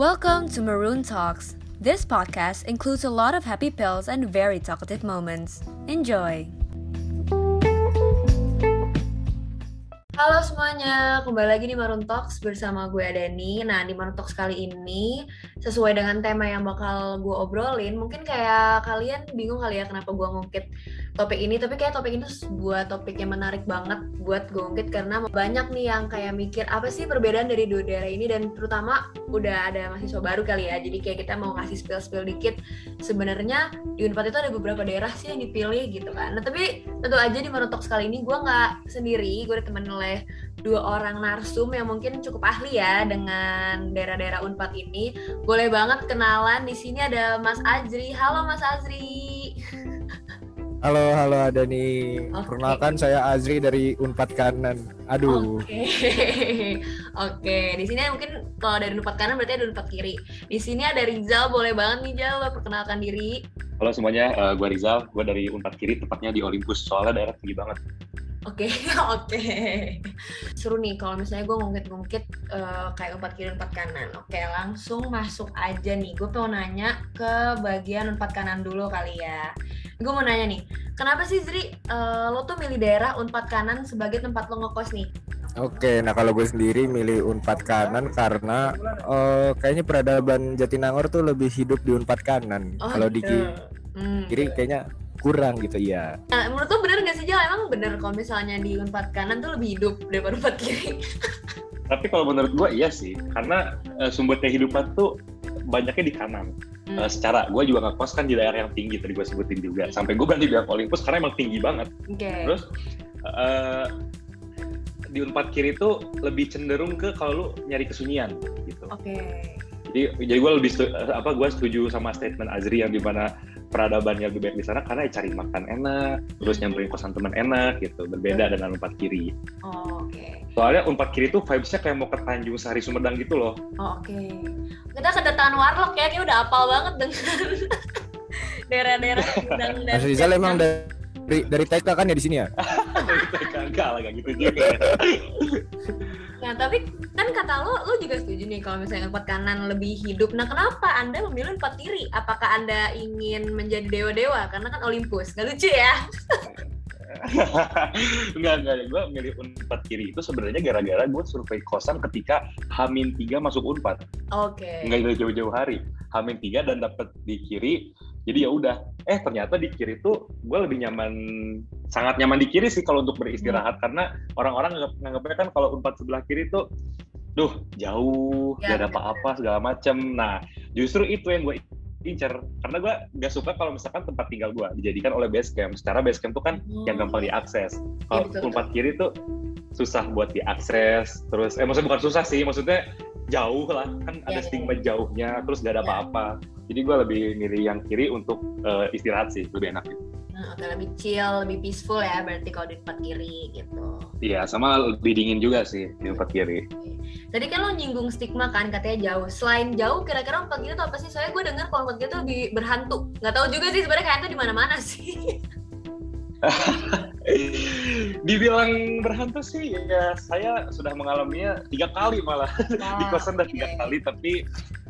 Welcome to Maroon Talks. This podcast includes a lot of happy pills and very talkative moments. Enjoy! Halo semuanya, kembali lagi di Maroon Talks bersama gue Adani. Nah, di Maroon Talks kali ini, sesuai dengan tema yang bakal gue obrolin, mungkin kayak kalian bingung kali ya kenapa gue ngungkit topik ini, tapi kayak topik ini sebuah topik yang menarik banget buat gue ngungkit karena banyak nih yang kayak mikir apa sih perbedaan dari dua daerah ini dan terutama udah ada mahasiswa baru kali ya, jadi kayak kita mau ngasih spill-spill dikit. Sebenarnya di Unpad itu ada beberapa daerah sih yang dipilih gitu kan. Nah, tapi tentu aja di Maroon Talks kali ini gue nggak sendiri, gue ditemenin oleh dua orang narsum yang mungkin cukup ahli ya dengan daerah-daerah Unpad ini. Boleh banget kenalan. Di sini ada Mas Azri. Halo Mas Azri. Halo, halo ada nih. Oke. Perkenalkan saya Azri dari Unpad Kanan. Aduh. Oke. Oke, di sini mungkin kalau dari Unpad kanan berarti ada Unpad kiri. Di sini ada Rizal, boleh banget nih lo perkenalkan diri. Halo semuanya, eh, gue Rizal, gue dari Unpad Kiri, tepatnya di Olympus, soalnya daerah tinggi banget. Oke, oke. Seru nih kalau misalnya gue ngungkit-ngungkit eh, kayak empat kiri empat kanan. Oke, langsung masuk aja nih. Gue mau nanya ke bagian empat kanan dulu kali ya. Gue mau nanya nih, kenapa sih Zri eh, lo tuh milih daerah Unpad kanan sebagai tempat lo ngekos nih? Oke, nah kalau gue sendiri milih Unpad Kanan karena eh, kayaknya peradaban Jatinangor tuh lebih hidup di Unpad Kanan. kalau di gitu. Hmm, kiri kayaknya kurang gitu ya. Nah, menurut lo bener gak sih Jal? Emang bener kalau misalnya di Unpad kanan tuh lebih hidup daripada Unpad kiri? Tapi kalau menurut gue iya sih, karena eh, sumber kehidupan tuh banyaknya di kanan. Hmm. Eh, secara gue juga ngekos kan di daerah yang tinggi tadi gue sebutin juga. Sampai gue berani bilang Olympus karena emang tinggi banget. Oke. Terus eh, di Unpad Kiri tuh lebih cenderung ke kalau lu nyari kesunyian gitu. Oke. Jadi jadi gue lebih setu- eh, apa gue setuju sama statement Azri yang di mana peradabannya lebih baik di sana karena ya cari makan enak, terus Hmm. nyamperin kosan teman enak gitu. Berbeda dengan Unpad Kiri. Oh, Oke. Soalnya Unpad Kiri tuh vibes-nya kayak mau ke Tanjung Sari Sumedang gitu loh. Oh, Oke. Kita kedatangan Warlock ya, kayak udah apal banget dengan daerah-daerah Sumedang dan Mas Rizal emang dari dari TK kan ya di sini ya? Enggak lah, gitu juga. Nah, tapi kan kata lo, lo juga setuju nih kalau misalnya empat kanan lebih hidup. Nah, kenapa Anda memilih empat kiri? Apakah Anda ingin menjadi dewa-dewa? Karena kan Olympus. Gak lucu ya? enggak, enggak. Gue milih Unpad Kiri itu sebenarnya gara-gara gue survei kosan ketika Hamin 3 masuk Unpad. Oke. Enggak dari jauh-jauh hari. Hamin 3 dan dapet di kiri. Jadi ya udah. Eh ternyata di kiri tuh gue lebih nyaman, sangat nyaman di kiri sih kalau untuk beristirahat. Karena orang-orang nganggap, nganggapnya kan kalau Unpad sebelah kiri tuh, duh jauh, Ya, gak ada apa-apa segala macem. Nah justru itu yang gue incer. Karena gue gak suka kalau misalkan tempat tinggal gue dijadikan oleh base camp. Secara base camp tuh kan yang gampang diakses. Kalau betul, tempat kiri tuh susah buat diakses. Terus eh maksudnya bukan susah sih maksudnya jauh lah kan Ya, ada ya, stigma jauhnya terus gak ada Ya. apa-apa jadi gue lebih milih yang kiri untuk eh, istirahat sih lebih enak gitu. Nah, oke, lebih chill, lebih peaceful ya berarti kalau di tempat kiri gitu. iya sama lebih dingin juga sih di tempat kiri Tadi kan lo nyinggung stigma kan katanya jauh. Selain jauh, kira-kira empat kiri itu apa sih? Soalnya gue dengar kalau empat kiri itu lebih berhantu. Nggak tahu juga sih sebenarnya kayak itu di mana-mana sih. dibilang berhantu sih ya saya sudah mengalaminya tiga kali malah di kosan udah tiga kali tapi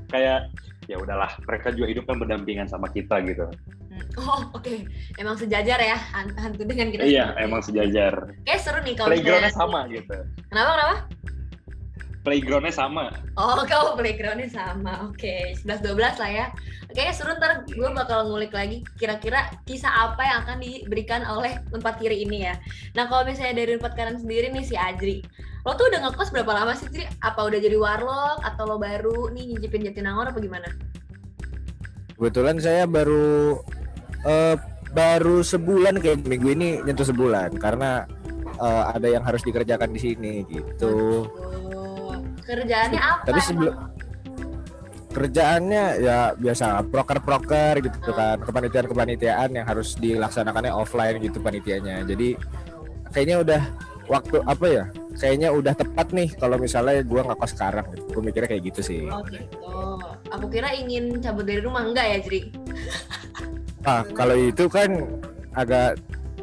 kayak ya udahlah mereka juga hidup kan berdampingan sama kita gitu Hmm. Oh oke, emang sejajar ya han- hantu dengan kita. iya emang sejajar Kayak seru nih kalau playgroundnya sama gitu Kenapa kenapa? Playgroundnya sama Oh kau playgroundnya sama. Oke, 11-12 lah ya. Kayaknya seru ntar gue bakal ngulik lagi kira-kira kisah apa yang akan diberikan oleh empat kiri ini ya. Nah kalau misalnya dari empat kanan sendiri nih si Ajri, lo tuh udah ngekos berapa lama sih Jri? Apa udah jadi warlock atau lo baru nih nyicipin Jatinangor apa gimana? Kebetulan saya baru eh, baru sebulan kayak minggu ini nyentuh sebulan karena eh, ada yang harus dikerjakan di sini gitu. Oh, kerjaannya apa? Tapi sebelum kerjaannya ya biasa proker-proker gitu kan kepanitiaan-kepanitiaan yang harus dilaksanakannya offline gitu panitianya jadi kayaknya udah waktu apa ya kayaknya udah tepat nih kalau misalnya gua nggak kos sekarang gitu gue mikirnya kayak gitu sih Oh gitu. Aku kira ingin cabut dari rumah enggak ya Jri? ah kalau itu kan agak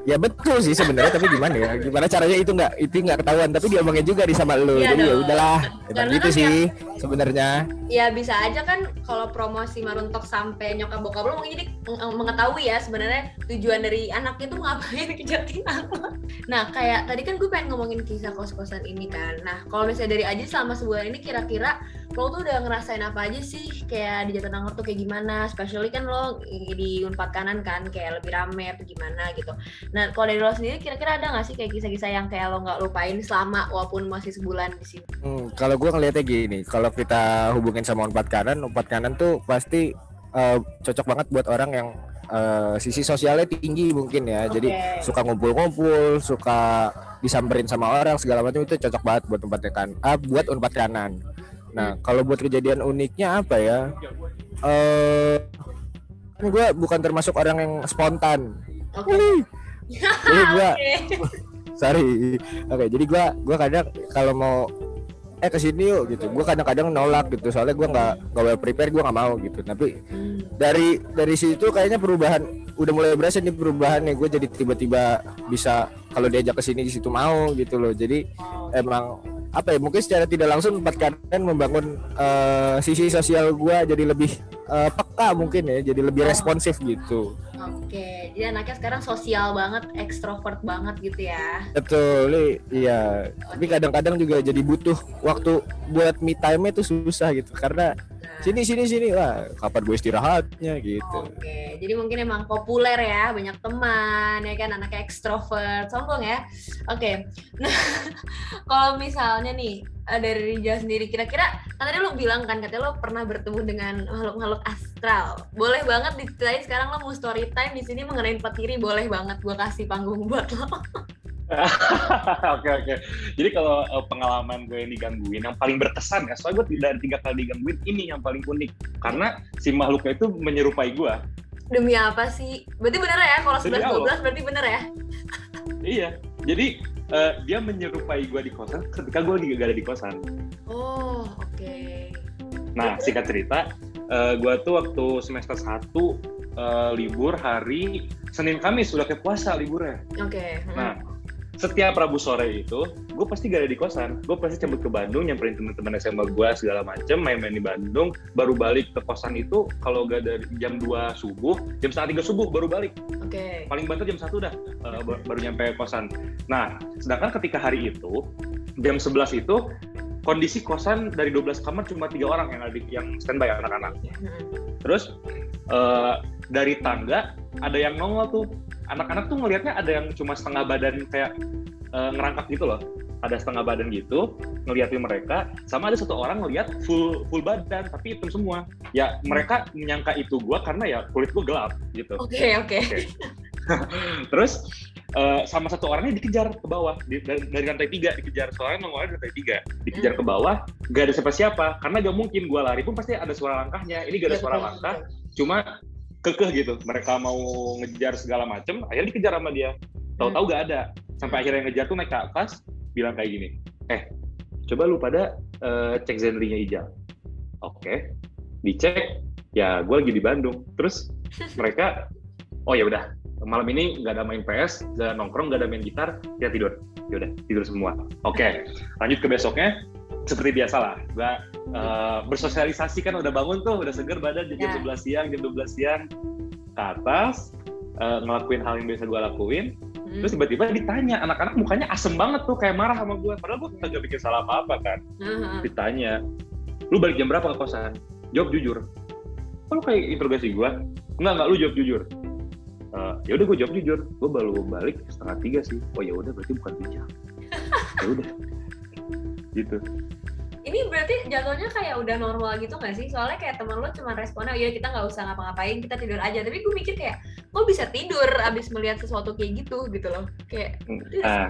ya betul sih sebenarnya tapi gimana ya gimana caranya itu nggak itu nggak ketahuan tapi diomongin juga di sama lu Iya jadi ya udahlah emang Karena gitu kan sih sebenarnya. Ya bisa aja kan kalau promosi Maruntok sampai nyokap bokap lo mungkin jadi mengetahui ya sebenarnya tujuan dari anak itu ngapain ke Jatinangor. Nah kayak tadi kan gue pengen ngomongin kisah kos-kosan ini kan. Nah kalau misalnya dari aja selama sebulan ini kira-kira lo tuh udah ngerasain apa aja sih kayak di Jatinangor tuh kayak gimana? Especially kan lo di Unpad kanan kan kayak lebih rame atau gimana gitu. Nah kalau dari lo sendiri kira-kira ada nggak sih kayak kisah-kisah yang kayak lo nggak lupain selama walaupun masih sebulan di sini? Hmm, kalau gue ngeliatnya gini, kalau kita hubungin sama Unpad kanan, Unpad kanan tuh pasti uh, cocok banget buat orang yang uh, sisi sosialnya tinggi mungkin ya. Okay. Jadi suka ngumpul-ngumpul, suka disamperin sama orang segala macam itu cocok banget buat Unpad kanan. Ah, buat Unpad kanan. Nah, hmm. kalau buat kejadian uniknya apa ya? Eh uh, gue bukan termasuk orang yang spontan. Okay. jadi gue sorry oke okay, jadi gue gue kadang kalau mau eh ke sini yuk gitu gue kadang-kadang nolak gitu soalnya gue nggak nggak well prepare gue nggak mau gitu tapi hmm. dari dari situ kayaknya perubahan udah mulai berasa nih perubahan nih gue jadi tiba-tiba bisa kalau diajak ke sini di situ mau gitu loh jadi emang apa ya mungkin secara tidak langsung tempat kanan membangun uh, sisi sosial gue jadi lebih uh, peka mungkin ya jadi lebih responsif gitu Oke, jadi anaknya sekarang sosial banget, ekstrovert banget gitu ya. Betul, iya. Tapi kadang-kadang juga jadi butuh waktu buat me time itu susah gitu karena sini sini sini. Lah kapan gue istirahatnya gitu. Oke jadi mungkin emang populer ya banyak teman ya kan? Anaknya ekstrovert sombong ya? Oke. Nah kalau misalnya nih eh, dari Rija sendiri kira-kira kan tadi lo bilang kan katanya lo pernah bertemu dengan makhluk-makhluk astral. Boleh banget diceritain sekarang lo mau story time di sini mengenai petiri boleh banget gue kasih panggung buat lo Oke oke. Jadi kalau uh, pengalaman gue yang digangguin yang paling berkesan ya, soalnya gue dari tiga kali digangguin ini yang paling unik karena si makhluknya itu menyerupai gue. Demi apa sih? Berarti bener ya kalau sebelas dua belas berarti bener ya? iya. Jadi uh, dia menyerupai gue di kosan ketika gue gak ada di kosan. Oh oke. Okay. Nah singkat cerita, uh, gue tuh waktu semester satu uh, libur hari Senin Kamis sudah kayak puasa liburnya. Oke. Okay. Hmm. Nah setiap Rabu sore itu gue pasti gak ada di kosan. Gue pasti cabut ke Bandung nyamperin teman-teman SMA gue segala macem main-main di Bandung. Baru balik ke kosan itu kalau gak dari jam 2 subuh jam setengah tiga subuh baru balik. Oke. Okay. paling banter jam satu dah uh, baru nyampe kosan. Nah sedangkan ketika hari itu jam 11 itu kondisi kosan dari 12 kamar cuma tiga orang yang ada yang standby anak-anak. Hmm. terus uh, dari tangga ada yang nongol tuh anak-anak tuh ngelihatnya ada yang cuma setengah badan kayak uh, ngerangkak gitu loh. Ada setengah badan gitu ngeliatin mereka sama ada satu orang ngeliat full full badan tapi hitam semua. Ya mereka menyangka itu gua karena ya kulit gua gelap gitu. Oke okay, oke. Okay. okay. terus uh, sama satu orangnya dikejar ke bawah di, dari, dari lantai tiga dikejar. Soalnya nongolnya dari lantai tiga. Dikejar ke bawah gak ada siapa-siapa. Karena gak mungkin gua lari pun pasti ada suara langkahnya. Ini gak ada iya, suara langkah. cuma kekeh gitu mereka mau ngejar segala macem akhirnya dikejar sama dia tahu-tahu hmm. gak ada sampai akhirnya ngejar tuh naik ke atas bilang kayak gini eh coba lu pada uh, cek Zenrinya Ijal oke okay. dicek ya gue lagi di Bandung terus mereka oh ya udah malam ini nggak ada main PS, nggak nongkrong, nggak ada main gitar, ya tidur. Ya udah tidur semua. Oke, okay. lanjut ke besoknya seperti biasa lah, gue uh, bersosialisasi kan udah bangun tuh, udah seger badan jam yeah. 11 siang, jam 12 siang ke atas, uh, ngelakuin hal yang biasa gue lakuin, hmm. terus tiba-tiba ditanya, anak-anak mukanya asem banget tuh, kayak marah sama gue, padahal gue gak bikin salah apa-apa kan. Uh-huh. Ditanya, lu balik jam berapa ke kosan? Jawab jujur. Kok lu kayak interogasi gue? Enggak, enggak, lu jawab jujur. Uh, ya udah gue jawab jujur, gue baru balik setengah tiga sih. Oh ya udah berarti bukan bijak. ya udah, gitu ini berarti jatuhnya kayak udah normal gitu gak sih? Soalnya kayak temen lo cuma responnya, ya kita nggak usah ngapa-ngapain, kita tidur aja. Tapi gue mikir kayak, lo bisa tidur abis melihat sesuatu kayak gitu gitu loh. Kayak, nah,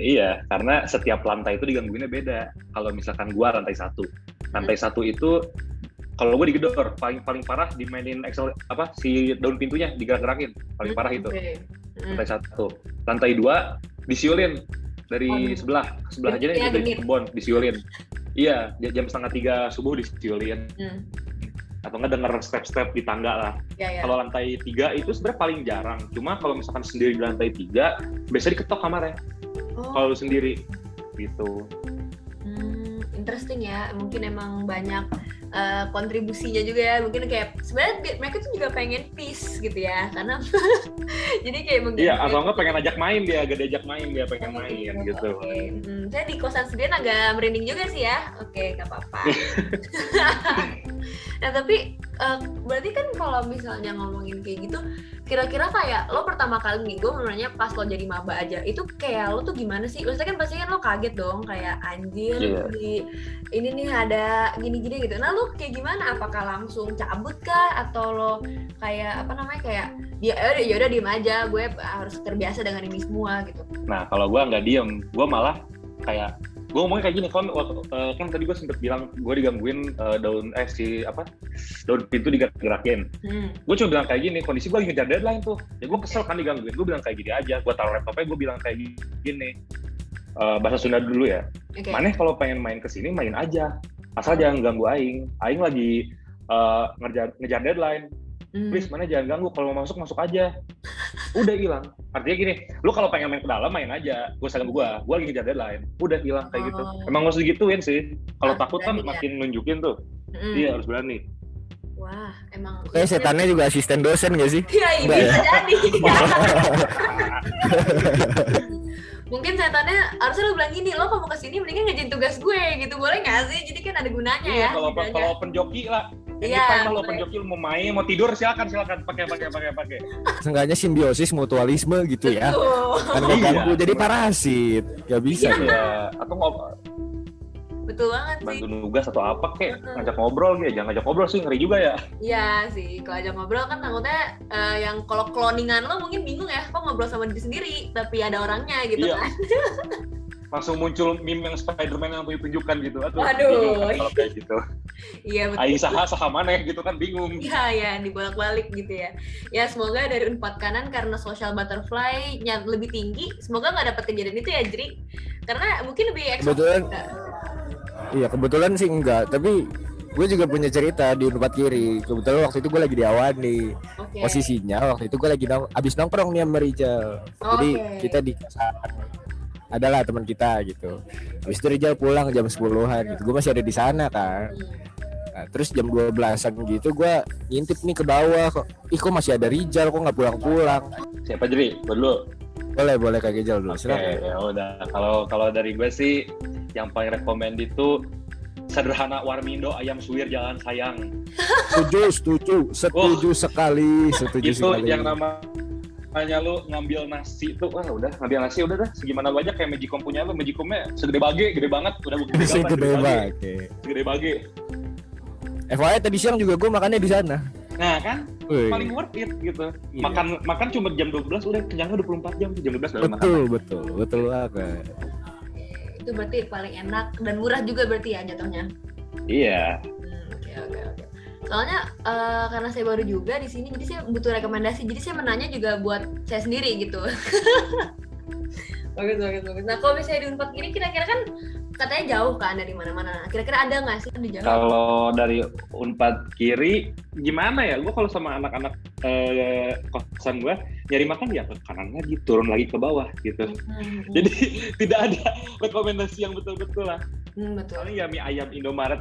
Iya, karena setiap lantai itu digangguinnya beda. Kalau misalkan gua lantai satu, lantai hmm. satu itu kalau gue digedor paling paling parah dimainin Excel apa si daun pintunya digerak-gerakin paling parah itu okay. hmm. lantai satu lantai dua disiulin dari oh, sebelah sebelah aja nih dari kebon disiulin iya jam setengah tiga subuh disiulin hmm. atau nggak denger step-step di tangga lah. Ya, ya. kalau lantai tiga itu sebenarnya paling jarang. Cuma kalau misalkan sendiri di lantai tiga biasa diketok kamarnya. Oh. kalau sendiri. Gitu. Hmm, interesting ya. Mungkin emang banyak uh, kontribusinya juga ya. Mungkin kayak sebenarnya mereka tuh juga pengen peace gitu ya, karena jadi kayak mungkin Iya, atau enggak pengen ajak main dia, gak diajak main dia pengen main gitu. Oke, hmm, saya di kosan sendiri agak merinding juga sih ya. Oke, nggak apa-apa. nah tapi uh, berarti kan kalau misalnya ngomongin kayak gitu, kira-kira kayak lo pertama kali nih, gue menurutnya pas lo jadi maba aja, itu kayak lo tuh gimana sih? Lo kan pasti kan lo kaget dong, kayak anjir Iya. di ini nih ada gini-gini gitu. Nah lo kayak gimana? Apakah langsung cabut kah? Atau lo kayak apa namanya kayak dia ya ya udah diem aja, gue harus terbiasa dengan ini semua gitu. Nah, kalau gua nggak diem, gua malah kayak gue ngomongnya kayak gini kan kan tadi gue sempet bilang gue digangguin eh, daun eh si apa daun pintu digerak-gerakin. Hmm. gue cuma bilang kayak gini kondisi gue lagi ngejar deadline tuh. Ya gue kesel kan digangguin. Gue bilang kayak gini aja. Gue taruh laptopnya gue bilang kayak gini. Eh, bahasa Sunda dulu ya. Oke. Maneh kalau pengen main ke sini main aja. Asal jangan ganggu Aing. Aing lagi eh, ngejar ngejar deadline. Hmm. please mana jangan ganggu. Kalau mau masuk masuk aja udah hilang artinya gini lu kalau pengen main ke dalam main aja gue ganggu gue gue lagi ngejar deadline udah hilang kayak gitu Oh. emang harus digituin sih kalau takut kan ya. makin nunjukin tuh Mm. iya harus berani Wah, emang. Kayak setannya juga asisten dosen gak sih? Iya, iya, bisa jadi. Mungkin setannya harusnya lo bilang gini, lo kalau mau ke sini mendingan ngerjain tugas gue gitu, boleh nggak sih? Jadi kan ada gunanya iya ya. kalau kalau open joki lah Iya, open boleh. joki lu mau main mau tidur silakan silakan pakai pakai pakai pakai Seenggaknya simbiosis mutualisme gitu ya. Betul. Kan gak Iya. ganggu jadi parasit. Gak bisa ya. ya atau ngob Betul banget sih. bantu nugas atau apa kek Mm-mm. ngajak ngobrol gitu jangan ngajak ngobrol sih ngeri juga ya Iya sih, kalau ajak ngobrol kan takutnya eh, yang kalau cloningan lo mungkin bingung ya, kok ngobrol sama diri sendiri, tapi ada orangnya gitu Iya. kan. langsung muncul meme yang Spiderman yang tunjukkan gitu aduh Waduh. bingung kan kalau kayak gitu Iya betul. Aing saha saha maneh gitu kan bingung Iya ya dibolak-balik gitu ya. Ya semoga dari Unpad kanan karena social butterfly-nya lebih tinggi, semoga nggak dapat kejadian itu ya Jri. Karena mungkin lebih eksotis. Kebetulan juga. Iya kebetulan sih enggak, tapi gue juga punya cerita di Unpad kiri. Kebetulan waktu itu gue lagi di Awani. Oke. Posisinya waktu itu gue lagi nong abis nongkrong nih sama Rijal. Jadi Oke. kita di adalah teman kita gitu. Habis itu Rijal pulang jam 10-an gitu. Gue masih ada di sana kan. Nah, terus jam 12-an gitu gue ngintip nih ke bawah kok. Ih kok masih ada Rijal kok nggak pulang-pulang. siapa jadi dulu Boleh boleh Kak Rijal dulu. Oke, Silakan. ya udah. Kalau kalau dari gue sih yang paling rekomend itu sederhana Warmindo ayam suwir jalan sayang. Setuju, setuju, setuju sekali, setuju itu sekali. yang namanya lu ngambil nasi tuh wah udah ngambil nasi udah dah segimana banyak kayak Magicom punya lu Magicomnya segede bage gede banget udah gede Bisa gambar, gede bage. banget. segede bage FYI tadi siang juga gue makannya di sana. nah kan Wih. paling worth it gitu Iya. makan makan cuma jam 12 udah kenyangnya 24 jam jam 12 baru makan betul, betul, betul banget. Itu berarti paling enak dan murah juga berarti ya jatuhnya. iya Hmm, Oke oke oke. Soalnya eh, karena saya baru juga di sini, jadi saya butuh rekomendasi. Jadi saya menanya juga buat saya sendiri gitu. bagus bagus bagus. Nah kalau misalnya di Unpad kiri kira-kira kan katanya jauh kan dari mana-mana. Kira-kira ada nggak sih di jauh? kalau dari unpad kiri gimana ya gue kalau sama anak-anak eh, kosan gue nyari makan ya ke kanan lagi turun lagi ke bawah gitu Hmm, hmm, jadi tidak ada rekomendasi yang betul-betul lah hmm, betul. paling ya mie ayam Indomaret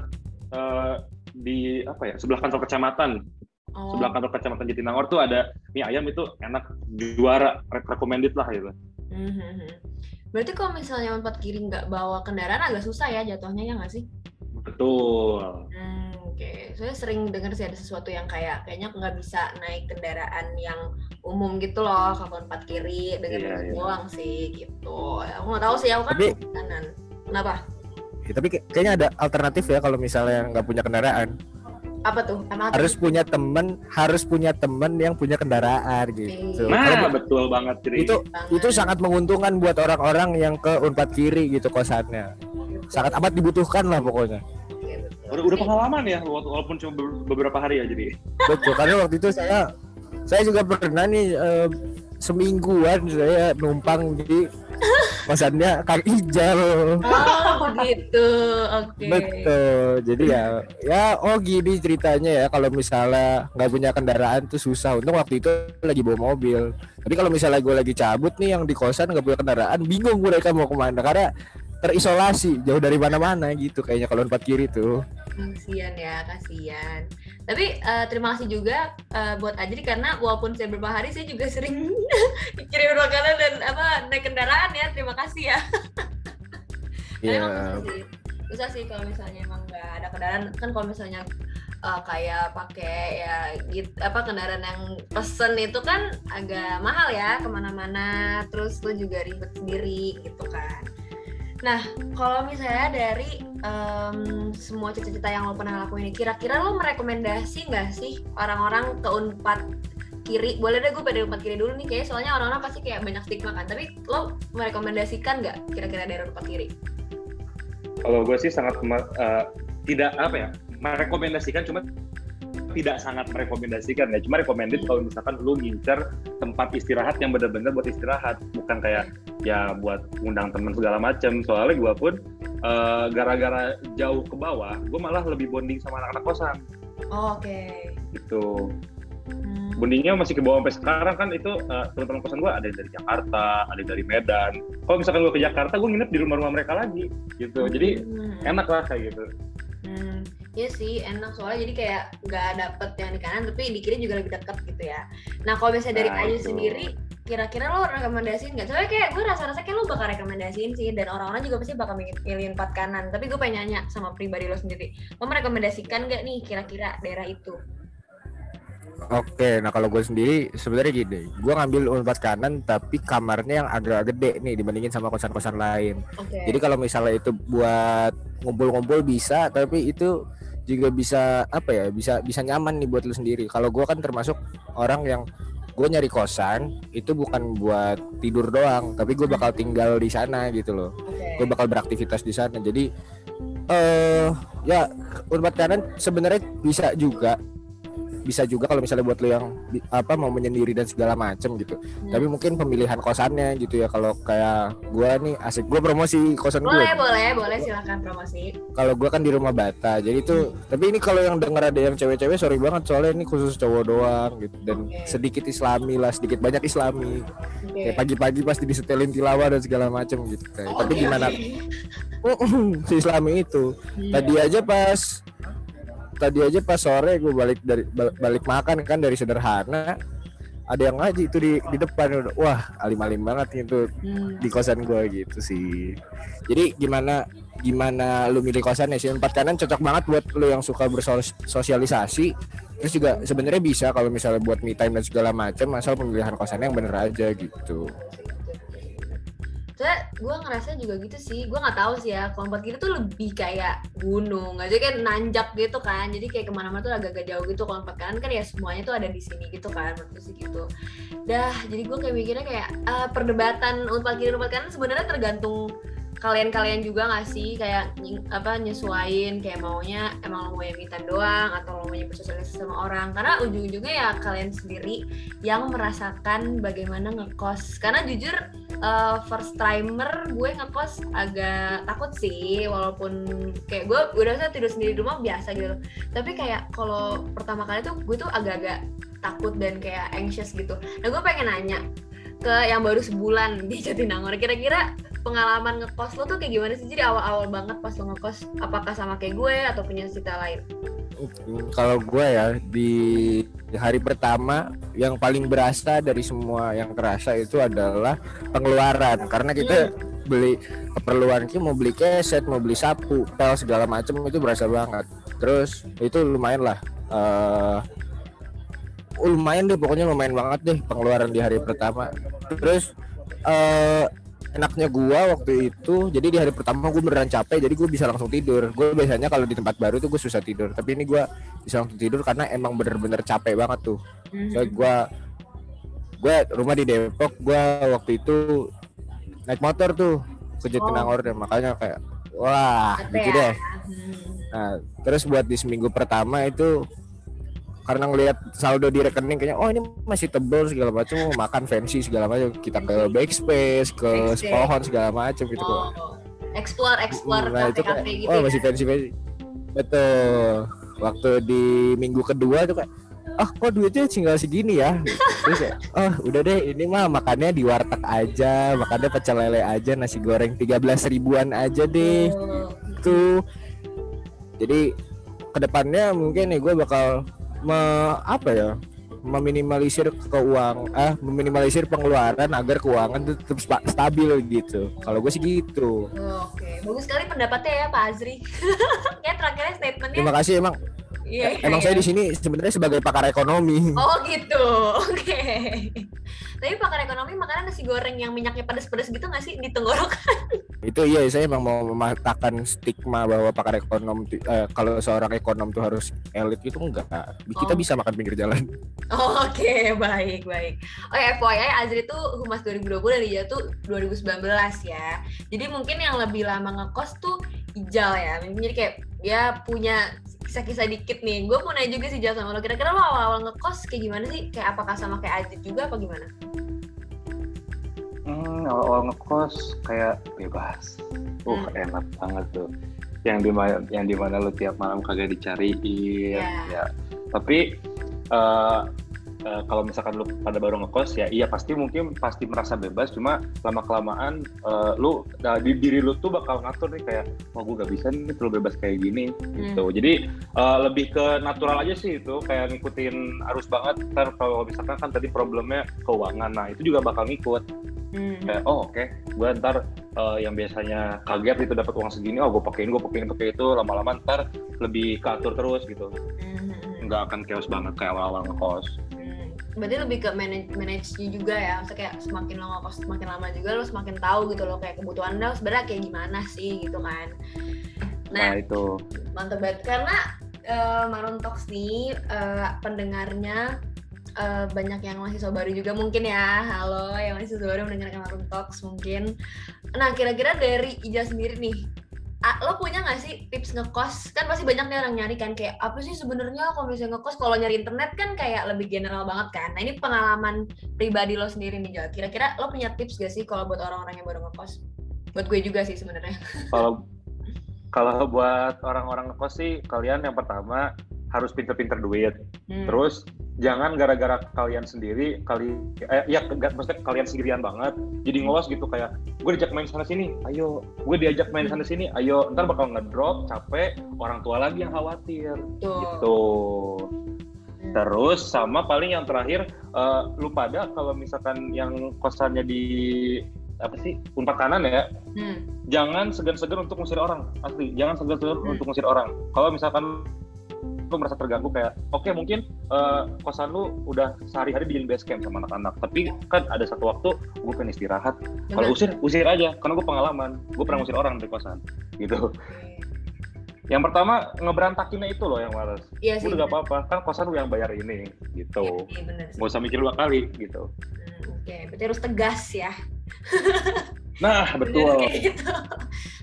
eh, di apa ya sebelah kantor kecamatan Oh, sebelah kantor kecamatan Jatinangor tuh ada mie ayam itu enak juara re- recommended lah gitu hmm, hmm, hmm. Berarti kalau misalnya Unpad kiri nggak bawa kendaraan agak susah ya jatuhnya ya nggak sih? betul Hmm, oke. Saya sering dengar sih ada sesuatu yang kayak kayaknya nggak bisa naik kendaraan yang umum gitu loh kalau empat kiri dengan mobil iya. doang sih gitu. Aku nggak tahu sih aku kan Tapi- kanan. Kenapa? Ya, tapi kayak- kayaknya ada alternatif ya kalau misalnya nggak punya kendaraan. Apa tuh? Emang Harus punya temen, harus punya temen yang punya kendaraan gitu. Nah, nah betul banget Tri itu itu sangat menguntungkan buat orang-orang yang ke Unpad kiri gitu kosannya. Sangat amat dibutuhkan lah pokoknya. udah, udah pengalaman ya wala- walaupun cuma be- beberapa hari ya jadi Betul karena waktu itu saya saya juga pernah nih eh, semingguan saya numpang di kosannya Kang Ijal. Oh begitu, oke. Betul. Jadi ya ya oh gini ceritanya ya kalau misalnya nggak punya kendaraan tuh susah. Untung waktu itu lagi bawa mobil. Tapi kalau misalnya gue lagi cabut nih yang di kosan nggak punya kendaraan, bingung mereka mau ke mana karena terisolasi jauh dari mana-mana gitu kayaknya kalau empat kiri tuh kasian ya kasian tapi uh, terima kasih juga uh, buat Ajri karena walaupun saya beberapa hari saya juga sering kirim makanan naik kendaraan ya terima kasih ya Iya. Emang susah sih. Susah sih kalau misalnya emang nggak ada kendaraan kan kalau misalnya uh, kayak pakai ya gitu apa kendaraan yang pesen itu kan agak mahal ya ke mana-mana terus lu juga ribet sendiri gitu kan. Nah kalau misalnya dari um, semua cita-cita yang lo pernah lakuin ini kira-kira lo merekomendasi nggak sih orang-orang ke unpad kiri. Boleh deh gue pada unpad kiri dulu nih kayak soalnya orang-orang pasti kayak banyak stigma kan. Tapi lo merekomendasikan nggak kira-kira dari unpad kiri? Kalau gue sih sangat uh, tidak apa ya merekomendasikan cuma tidak sangat merekomendasikan ya. Cuma recommended kalau misalkan lu ngincer tempat istirahat yang benar-benar buat istirahat. Bukan kayak ya buat undang teman segala macam soalnya gue pun uh, gara-gara jauh ke bawah gue malah lebih bonding sama anak-anak kosan. Oh, oke. Okay. gitu bondingnya masih ke bawah sampai sekarang kan itu uh, teman-teman kosan gue ada yang dari Jakarta ada yang dari Medan kalau misalkan gue ke Jakarta gue nginep di rumah-rumah mereka lagi gitu jadi hmm. enak lah kayak gitu Hmm, iya sih enak soalnya jadi kayak nggak dapet yang di kanan tapi di kiri juga lebih deket gitu ya. Nah kalau misalnya dari nah, kayu sendiri, kira-kira lo rekomendasiin nggak? Soalnya kayak gue rasa-rasa kayak lo bakal rekomendasiin sih dan orang-orang juga pasti bakal milih empat kanan. Tapi gue pengen nanya sama pribadi lo sendiri, lo merekomendasikan nggak nih kira-kira daerah itu? Oke, nah kalau gue sendiri sebenarnya gini, gue ngambil unpad kanan tapi kamarnya yang agak gede nih dibandingin sama kosan-kosan lain. Okay. Jadi kalau misalnya itu buat ngumpul-ngumpul bisa, tapi itu juga bisa apa ya, bisa bisa nyaman nih buat lu sendiri. Kalau gue kan termasuk orang yang gue nyari kosan itu bukan buat tidur doang, tapi gue bakal tinggal di sana gitu loh. Okay. Gue bakal beraktivitas di sana. Jadi eh uh, ya unpad kanan sebenarnya bisa juga bisa juga kalau misalnya buat lo yang apa mau menyendiri dan segala macem gitu hmm. tapi mungkin pemilihan kosannya gitu ya kalau kayak gua nih asik gua promosi kosan boleh, gua boleh boleh boleh silakan promosi kalau gua kan di rumah bata jadi tuh hmm. tapi ini kalau yang denger ada yang cewek-cewek sorry banget soalnya ini khusus cowok doang gitu dan okay. sedikit islami lah sedikit banyak islami okay. kayak pagi-pagi pasti disetelin tilawah dan segala macem gitu kayak oh, tapi okay. gimana si islami itu yeah. tadi aja pas tadi aja pas sore gue balik dari balik makan kan dari sederhana. Ada yang ngaji itu di di depan. Wah alim-alim banget itu hmm. di kosan gue gitu sih. Jadi gimana gimana lu milih kosan ya sih? Empat kanan cocok banget buat lu yang suka bersosialisasi terus juga sebenarnya bisa kalau misalnya buat me time dan segala macam asal pemilihan kosannya yang bener aja gitu gue ngerasa juga gitu sih, gue nggak tahu sih ya, kelompok kita tuh lebih kayak gunung, aja kan nanjak gitu kan, jadi kayak ke mana-mana tuh agak-agak jauh gitu. Kalau empat kan ya semuanya tuh ada di sini gitu kan, menurut sih gitu. Dah, jadi gue kayak mikirnya kayak uh, perdebatan empat kiri empat kanan sebenarnya tergantung kalian-kalian juga nggak sih kayak apa nyesuain kayak maunya emang lo mau yang minta doang atau lo mau bersosialisasi sama orang? Karena ujung-ujungnya ya kalian sendiri yang merasakan bagaimana ngekos. Karena jujur uh, first timer gue ngekos agak takut sih walaupun kayak gue udah saya tidur sendiri di rumah biasa gitu. Tapi kayak kalau pertama kali tuh gue tuh agak-agak takut dan kayak anxious gitu. Nah gue pengen nanya ke yang baru sebulan di Jatinangor kira-kira pengalaman ngekos lo tuh kayak gimana sih? Jadi awal-awal banget pas lo ngekos, apakah sama kayak gue atau punya cerita lain? Kalau gue ya di hari pertama yang paling berasa dari semua yang terasa itu adalah pengeluaran karena kita hmm. beli keperluan kita mau beli keset, mau beli sapu, pel segala macam itu berasa banget. Terus itu lumayan lah. Uh, lumayan deh pokoknya lumayan banget deh pengeluaran di hari pertama. Terus uh, enaknya gua waktu itu jadi di hari pertama gue beneran capek jadi gue bisa langsung tidur gue biasanya kalau di tempat baru tuh gue susah tidur tapi ini gue bisa langsung tidur karena emang bener-bener capek banget tuh mm-hmm. so gue gue rumah di Depok gue waktu itu naik motor tuh ke Jatinangor oh. dan makanya kayak wah gitu deh hmm. nah terus buat di seminggu pertama itu karena ngelihat saldo di rekening kayaknya oh ini masih tebel segala macam makan fancy segala macam kita ke backspace ke backspace. pohon segala macam gitu oh. kok explore explore nah, kafe kafe gitu oh ya? masih fancy fancy betul. Waktu di minggu kedua tuh kayak oh kok duitnya tinggal segini ya? Terus ya oh udah deh ini mah makannya di warteg aja makannya pecel lele aja nasi goreng 13 ribuan aja deh. Oh, tuh jadi ke depannya mungkin nih gue bakal me, apa ya meminimalisir keuangan ah meminimalisir pengeluaran agar keuangan tetap sta- stabil gitu kalau gue sih gitu Oh, Oke, bagus sekali pendapatnya ya Pak Azri. Kayak terakhirnya statementnya. terima kasih emang Iya, emang iya. saya di sini sebenarnya sebagai pakar ekonomi Oh gitu, oke. Tapi pakar ekonomi makanan nasi goreng yang minyaknya pedes-pedes gitu nggak sih di tenggorokan? itu iya saya emang mau mematahkan stigma bahwa pakar ekonom eh, kalau seorang ekonom tuh harus elit itu enggak kita Oh. bisa makan pinggir jalan Oh, Oke, baik, baik. Oh ya, FYI, Azri tuh Humas 2020 dari jatuh 2019 ya. Jadi mungkin yang lebih lama ngekos tuh Ijal ya. Jadi kayak ya punya kisah-kisah dikit nih. Gue mau nanya juga sih Jal sama lo. Kira-kira lo awal-awal ngekos kayak gimana sih? Kayak apakah sama kayak Azri juga apa gimana? Hmm, awal-awal ngekos kayak bebas. Uh, Hmm. enak banget tuh. Yang di yang di mana lu tiap malam kagak dicariin, Iya. ya. Tapi eh, eh, kalau misalkan lu pada baru ngekos ya, iya pasti mungkin pasti merasa bebas. Cuma lama kelamaan lu nah, di diri lu tuh bakal ngatur nih kayak, oh gue gak bisa nih terlalu bebas kayak gini gitu. Jadi eh, lebih ke natural aja sih itu kayak ngikutin arus banget. Ntar kalau misalkan kan tadi problemnya keuangan, nah itu juga bakal ngikut Hmm. kayak oh oke gue ntar eh, yang biasanya kaget itu dapat uang segini oh gue pakein gue pakein pakai itu lama-lama ntar lebih keatur terus gitu Hmm, hmm, hmm. nggak akan chaos banget kayak awal-awal ngekos Hmm, Berarti lebih ke manage manage juga ya. Maksudnya kayak semakin lo ngekos semakin lama juga lo semakin tahu gitu lo kayak kebutuhan lo sebenarnya kayak gimana sih gitu kan. nah, Nah, itu mantep banget karena eh, Maroon Talks nih eh, pendengarnya eh, banyak yang mahasiswa baru juga mungkin ya. Halo yang mahasiswa baru mendengarkan Maroon Talks mungkin. Nah, kira-kira dari Ija sendiri nih lo punya nggak sih tips ngekos? Kan pasti banyak nih orang nyari kan kayak apa sih sebenarnya kalau misalnya ngekos kalau nyari internet kan kayak lebih general banget kan. Nah ini pengalaman pribadi lo sendiri nih Jal. Kira-kira lo punya tips gak sih kalau buat orang-orang yang baru ngekos? Buat gue juga sih sebenarnya. kalau kalau buat orang-orang ngekos sih kalian yang pertama harus pinter-pinter duit Hmm. terus jangan gara-gara kalian sendiri kali eh, ya nggak maksudnya kalian sendirian banget jadi ngelos gitu kayak gue diajak main sana sini ayo gue diajak main sana sini ayo ntar bakal ngedrop capek orang tua lagi yang khawatir Tuh. gitu Hmm. terus sama paling yang terakhir eh, lu pada kalau misalkan yang kosannya di apa sih unpad kanan ya Hmm. jangan segan-segan untuk ngusir orang asli jangan segan-segan Hmm. untuk ngusir orang kalau misalkan lu merasa terganggu kayak oke mungkin eh, kosan lu udah sehari-hari bikin base camp sama anak-anak tapi kan ada satu waktu gue pengen istirahat kalau Bener. usir usir aja karena gue pengalaman gue pernah ngusir orang dari kosan gitu yang pertama ngeberantakinnya itu loh yang males Iya sih. udah gak bener. apa-apa kan kosan lu yang bayar ini gitu Iya, iya bener sih. nggak usah mikir dua kali gitu Hmm, Oke, berarti harus tegas ya. nah Bener betul kayak gitu.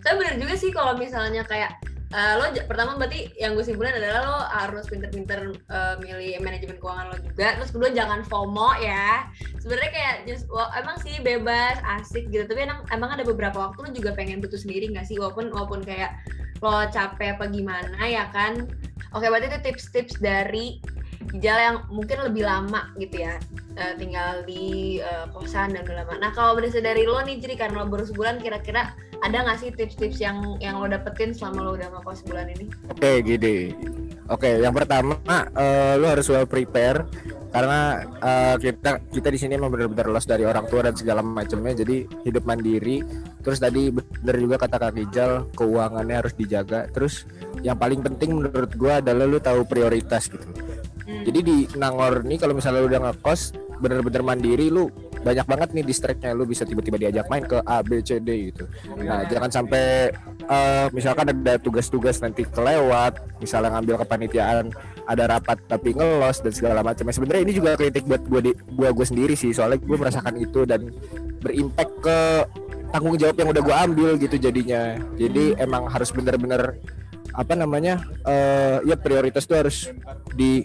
Tapi bener juga sih kalau misalnya kayak eh, lo pertama berarti yang gue simpulin adalah lo harus pinter-pinter eh, milih manajemen keuangan lo juga. Terus kedua jangan FOMO ya. Sebenarnya kayak just, wah, emang sih bebas, asik gitu. Tapi emang emang ada beberapa waktu lo juga pengen butuh sendiri nggak sih? Walaupun walaupun kayak lo capek apa gimana ya kan. Oke, berarti itu tips-tips dari Ijal yang mungkin lebih lama gitu ya eh, tinggal di eh, kosan dan udah lama. Nah kalau berdasar dari lo nih jadi karena lo baru sebulan kira-kira ada nggak sih tips-tips yang yang lo dapetin selama lo udah ngekos sebulan ini? Oke gini. Oke, yang pertama eh, lu harus well prepare karena eh, kita kita di sini emang benar-benar los dari orang tua dan segala macamnya. Jadi hidup mandiri. Terus tadi benar juga kata Kak Rijal, keuangannya harus dijaga. Terus yang paling penting menurut gua adalah lu tahu prioritas gitu. Hmm. Jadi di Nangor nih kalau misalnya lu udah ngekos bener-bener mandiri lu banyak banget nih distractnya lu bisa tiba-tiba diajak main ke A B C D gitu. Nah, jangan sampai eh, misalkan ada tugas-tugas nanti kelewat, misalnya ngambil kepanitiaan ada rapat tapi ngelos dan segala macam. Sebenarnya ini juga kritik buat gua di, gua gue sendiri sih, soalnya gue merasakan itu dan berimpact ke tanggung jawab yang udah gue ambil gitu jadinya. Jadi emang harus bener-bener apa namanya eh ya prioritas tuh harus di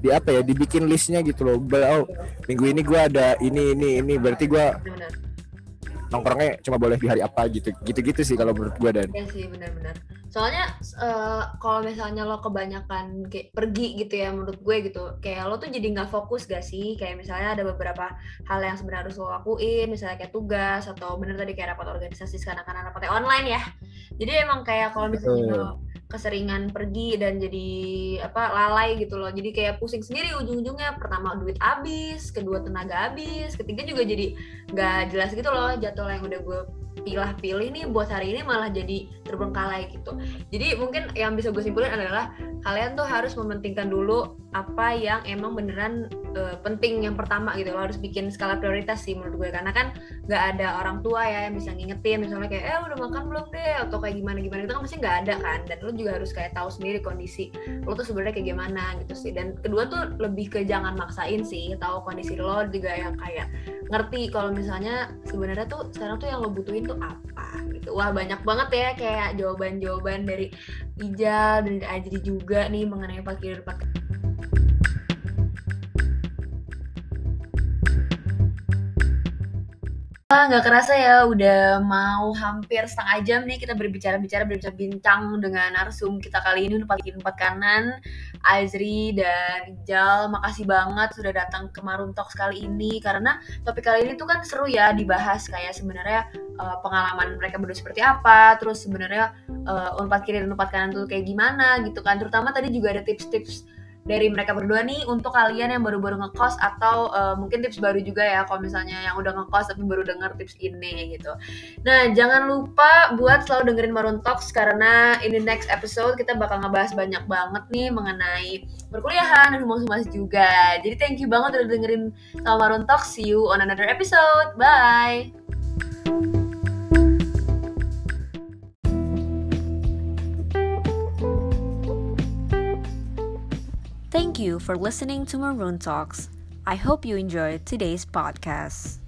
di apa ya dibikin listnya gitu loh oh, minggu ini gua ada ini ini ini berarti gua Benar. nongkrongnya cuma boleh di hari apa gitu gitu-gitu sih kalau menurut gue dan Iya sih benar-benar. Soalnya eh, kalau misalnya lo kebanyakan kayak pergi gitu ya menurut gue gitu, kayak lo tuh jadi nggak fokus gak sih? Kayak misalnya ada beberapa hal yang sebenarnya harus lo lakuin, misalnya kayak tugas atau bener tadi kayak rapat organisasi sekarang karena rapatnya online ya. Jadi emang kayak kalau misalnya Betul. lo keseringan pergi dan jadi apa lalai gitu loh jadi kayak pusing sendiri ujung-ujungnya pertama duit habis kedua tenaga habis ketiga juga jadi nggak jelas gitu loh jadwal yang udah gue pilah-pilih nih buat hari ini malah jadi terbengkalai gitu. Jadi mungkin yang bisa gue simpulin adalah kalian tuh harus mementingkan dulu apa yang emang beneran uh, penting yang pertama gitu. Lo harus bikin skala prioritas sih menurut gue. Karena kan nggak ada orang tua ya yang bisa ngingetin misalnya kayak eh udah makan belum deh? Atau kayak gimana gimana. Itu kan pasti nggak ada kan. Dan lo juga harus kayak tahu sendiri kondisi lo tuh sebenarnya kayak gimana gitu sih. Dan kedua tuh lebih ke jangan maksain sih tahu kondisi lo juga yang kayak ngerti kalau misalnya sebenarnya tuh sekarang tuh yang lo butuhin tuh apa gitu. Wah banyak banget ya kayak jawaban-jawaban dari Ijal dan dari Ajri juga nih mengenai fakir fakir Ah, nggak kerasa ya, udah mau hampir setengah jam nih kita berbicara-bicara, berbincang-bincang dengan narsum kita kali ini udah empat kanan, Azri dan Ijal. Makasih banget sudah datang ke Maroon Talks kali ini karena topik kali ini tuh kan seru ya dibahas kayak sebenarnya uh, pengalaman mereka berdua seperti apa, terus sebenarnya uh, unpad kiri dan unpad kanan tuh kayak gimana gitu kan. Terutama tadi juga ada tips-tips dari mereka berdua nih untuk kalian yang baru-baru ngekos atau uh, mungkin tips baru juga ya kalau misalnya yang udah ngekos tapi baru denger tips ini gitu. Nah, jangan lupa buat selalu dengerin Maroon Talks karena in the next episode kita bakal ngebahas banyak banget nih mengenai perkuliahan dan humas-humas juga. Jadi thank you banget udah dengerin sama Maroon Talks. See you on another episode. Bye. Thank you for listening to Maroon Talks. I hope you enjoyed today's podcast.